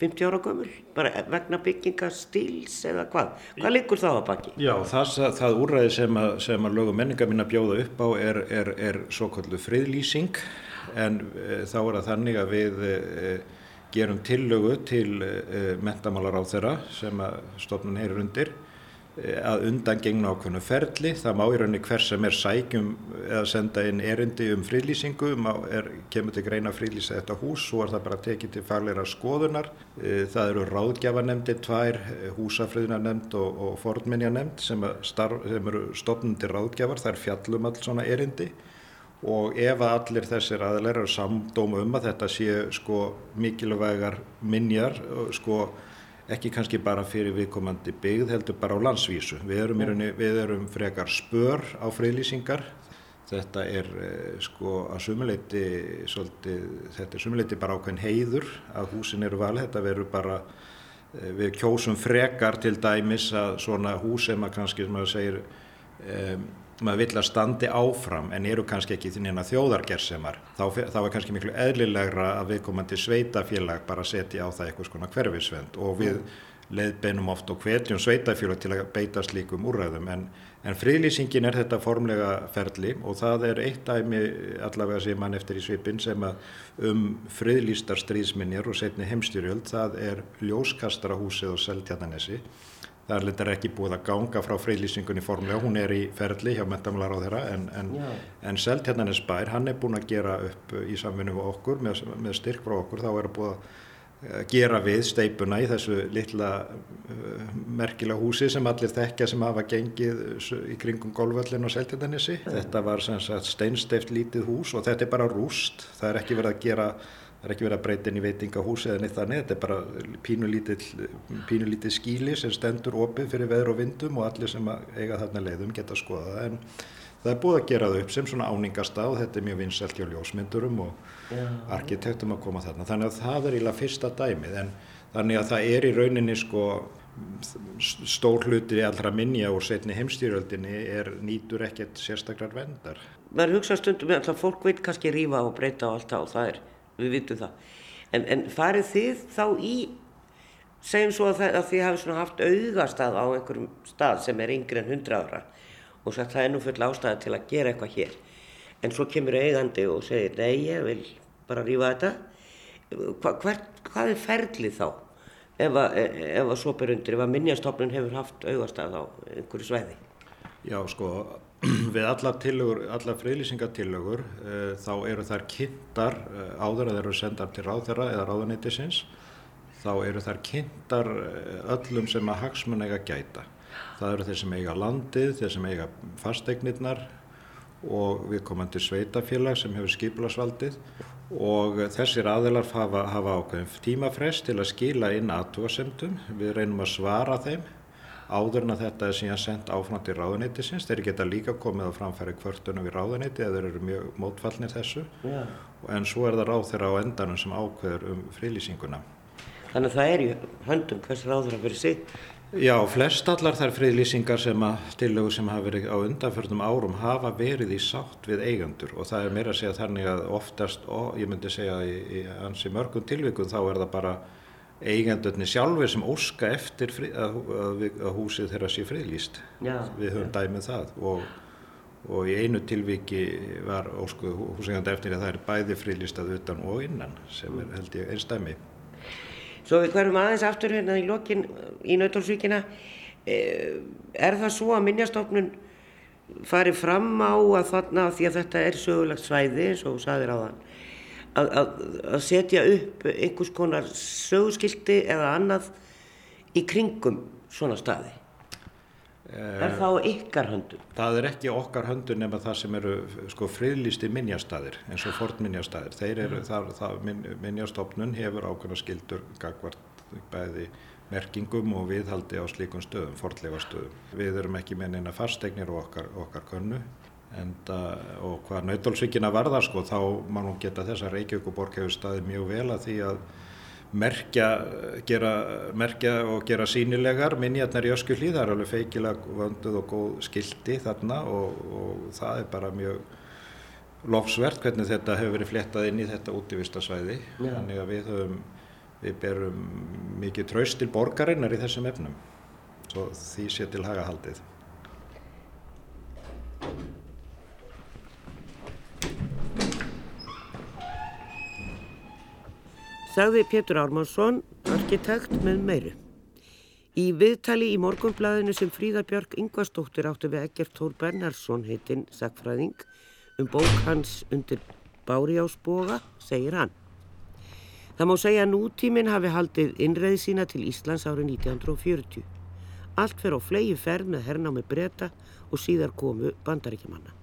50 ára gömul, bara vegna byggingastíls eða hvað. Hvað liggur þá að baki? Já, það, það úrræði sem að, sem að lögum menninga mín að bjóða upp á er, er, er svo kallu friðlýsing en e, þá er það þannig að við e, gerum tillögu til e, mentamálar á þeirra sem að stofnun heyrir undir e, að undan gegn ákveðnu ferli. Það má í rauninni hver sem er sækjum eða senda inn erindi um friðlýsingu, má, er, kemur til greina að friðlýsa þetta hús, svo er það bara tekið til fagleira skoðunar. E, Það eru ráðgjafanemndir, tvær, húsafriðunanemnd og, og fornminjanemnd sem, sem eru stofnundi ráðgjafar, það er fjallum alls svona erindi og ef allir þessir aðlar eru samdóma um að þetta sé sko mikilvægar minjar sko ekki kannski bara fyrir viðkomandi byggð heldur bara á landsvísu. Við erum, rauninni- við erum frekar spör á friðlýsingar. Þetta er eh, sko að sumuleiti þetta er sumuleiti bara ákveðin heiður að húsin eru valið. Þetta verður bara, eh, við kjósum frekar til dæmis að svona hús sem að kannski sem að segir um, maður vill að standi áfram en eru kannski ekki þjóðargersemar þá, þá er kannski miklu eðlilegra að viðkomandi sveitafélag bara setja á það eitthvað svona hverfisvend og við leiðbeinum oft og hvetjum sveitafélag til að beita slíkum úrræðum. En, en friðlýsingin er þetta formlega ferli og það er eitt dæmi allavega sem mann eftir í svipin sem að um friðlýstar stríðsminjar og setni heimstyrjöld það er ljóskastarahúsið á Seltjarnanesi Það er lindar ekki búið að ganga frá friðlýsingunni formlega, hún er í ferli hjá mentamálar á þeirra en, en, en Seltjarnanes bær, hann er búin að gera upp í samvinnu við okkur, með, með styrk frá okkur, þá er búið að eh, gera við steipuna í þessu litla uh, merkilega húsi sem allir þekkja sem hafa gengið í kringum golföllin og Seltjarnanesi. Þetta var sem sagt steinsteift lítið hús og þetta er bara rúst, það er ekki verið að gera Það er ekki verið að breyta inn í veitingahúsi eða neitt þannig, þetta er bara pínulítið, pínulítið skíli sem stendur opið fyrir veður og vindum og allir sem að eiga þarna leiðum geta skoða það. En það er búið að gera það upp sem svona áningastað og þetta er mjög vinsælt hjá ljósmyndurum og arkitektum að koma þarna. Þannig að það er íla fyrsta dæmið en þannig að það er í rauninni sko stór hluti allra minja úr setni heimstýröldinni er nýtur ekkert sérstakrar vendar. maður hugsa stundum alltaf fólk veit kannski rífa og breyta og allt og það er, við vitum það. En, en farið þið þá í, segjum svo að, það, að þið svona haft augastað á einhverjum stað sem er yngri en 100 ára og sagt það er nú full ástæða til að gera eitthvað hér. En svo kemur eigandi og segir nei, ég vil bara rífa þetta. Hva, hvert, hvað er ferlið þá? Ef að, að svo ber undir, ef að minnjastofnun hefur haft augastæð á einhverju sveiði? Já, sko, við allar, tillögur, allar friðlýsingatillögur uh, þá eru þær kynntar uh, áður að þeir eru sendar til ráðherra eða ráðanýtisins þá eru þær kynntar uh, öllum sem að hagsmun eiga gæta. Það eru þeir sem eiga landið, þeir sem eiga fasteignirnar og við komum til sveitafélag sem hefur skipilagsvaldið og þessir aðilar hafa, hafa ákveðin tímafrest til að skila inn aðtúasemdum. Við reynum að svara þeim áður en að þetta er síðan sendt áfram til ráðuneytisins. Þeir geta líka komið á framfæri kvörtunum við ráðuneyti eða þeir eru mjög mótfallnir þessu. Yeah. En svo er það ráð þeirra á endanum sem ákveður um frílýsinguna. Þannig að það er í höndum hvers ráð þeirra fyrir sig? Já, flest allar þær friðlýsingar sem að tillögur sem hafa verið á undanförnum árum hafa verið í sátt við eigandur og það er meira að segja þannig að oftast, og ég myndi segja í, í ansi mörgum tilvíkun þá er það bara eigendurni sjálfur sem óska eftir frið, að, að, að húsið þeirra sé friðlýst. Já. Við höfum dæmið það og, og í einu tilvíki var óskuð húsegandi eftir að það er bæði friðlýstað utan og innan sem er held ég einstæmi. Svo við hverjum aðeins aftur hérna í lokin í Nautalsvíkina. Eh, er það svo að minnjastofnun fari fram á að þarna því að þetta er sögulegt svæði eins og saðir á þann að, að, að setja upp einhvers konar sögskildi eða annað í kringum svona staði? Er það á ykkar höndum? Það er ekki okkar höndum nema það sem eru sko friðlýsti minjastæðir eins og fornminjastæðir. Þeir eru, mm. það, það minjastofnun hefur ákveðna skildur gagvart bæði merkingum og viðhaldi á slíkum stöðum, fornlega stöðum. Við erum ekki með neina fasteignir og okkar, okkar könnu enda, og hvað nautólsvíkina varðar sko þá má nú geta þess að Reykjavík og Borg hefur staðið mjög vel að því að merkja, gera, merkja og gera sínilegar minjarnar í öskuhlýð, það er alveg feikilag vönduð og góð skildi þarna og, og það er bara mjög lofsvert hvernig þetta hefur verið flettað inn í þetta útífistasvæði ja. þannig að við höfum við berum mikið traust til borgarinnar í þessum efnum. Svo því sé til hagahaldið sagði Pétur Ármannsson, arkitekt með meiru. Í viðtali í morgunblæðinu sem Fríða Björg Ingvarsdóttir átti við Egert Tór Bernarsson heitinn sagfræðing um bók hans undir Báriásboga, segir hann. Það má segja að nútíminn hafi haldið innreið sína til Íslands árið 1940. Allt fer á flegi ferð með hernámi breyta og síðar komu bandaríkjumanna.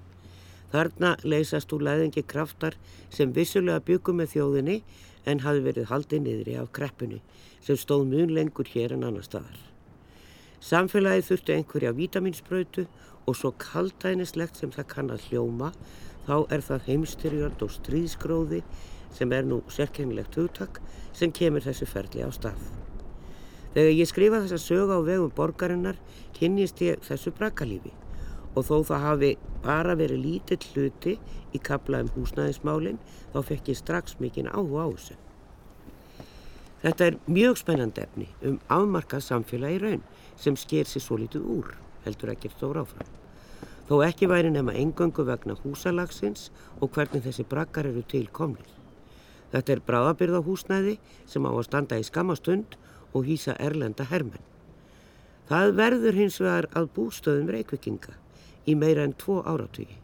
Þarna leysast úr læðingi kraftar sem vissulega byggum með þjóðinni en hafi verið haldið niðri af kreppunni sem stóð mjög lengur hér en annar staðar. Samfélagið þurfti einhverja vitaminsbrötu og svo kaldænislegt sem það kann að hljóma þá er það heimstyrjöld og stríðskróði sem er nú sérkennilegt hugtak sem kemur þessu ferli á stað. Þegar ég skrifa þessa sög á vegum borgarinnar kynnist ég þessu brakalífi og þó það hafi bara verið lítill hluti í kapla um húsnæðismálinn þá fekk ég strax mikinn áhuga á þessu. Þetta er mjög spennandi efni um afmarkað samfélagi raun sem sker sér svo litið úr, heldur ekkert stór áfram. Þó ekki væri nema engöngu vegna húsalagsins og hvernig þessi brakkar eru til komnir. Þetta er bráðabyrða húsnæði sem á að standa í skamastund og hýsa erlenda hermenn. Það verður hins vegar að bústöðum reykvikinga í meira en tvo áratugi.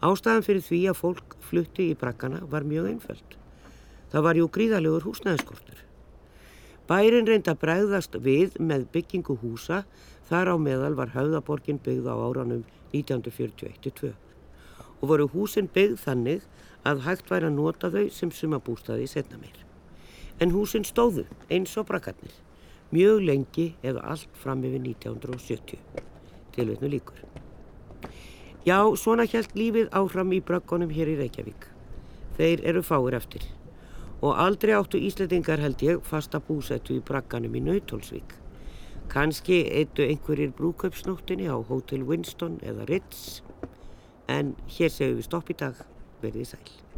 Ástæðan fyrir því að fólk flutti í brakkana var mjög einföld. Það var jú gríðalegur húsnæðiskortur. Bærin reynda bregðast við með byggingu húsa þar á meðal var höfðaborgin byggð á áranum 1941-2 og voru húsin byggð þannig að hægt væri að nota þau sem sumabústaði setna meir. En húsin stóðu eins og brakkarnir, mjög lengi eða allt fram yfir 1970. Tilveitnu líkur. Já, svona hjælt lífið áfram í bröggunum hér í Reykjavík. Þeir eru fáir eftir. Og aldrei áttu Íslandingar held ég fasta búsættu í bragganum í Nautólsvík. Kanski eittu einhverjir brúköpsnóttinni á Hotel Winston eða Ritz. En hér segjum við stopp í dag. Verðið sæl.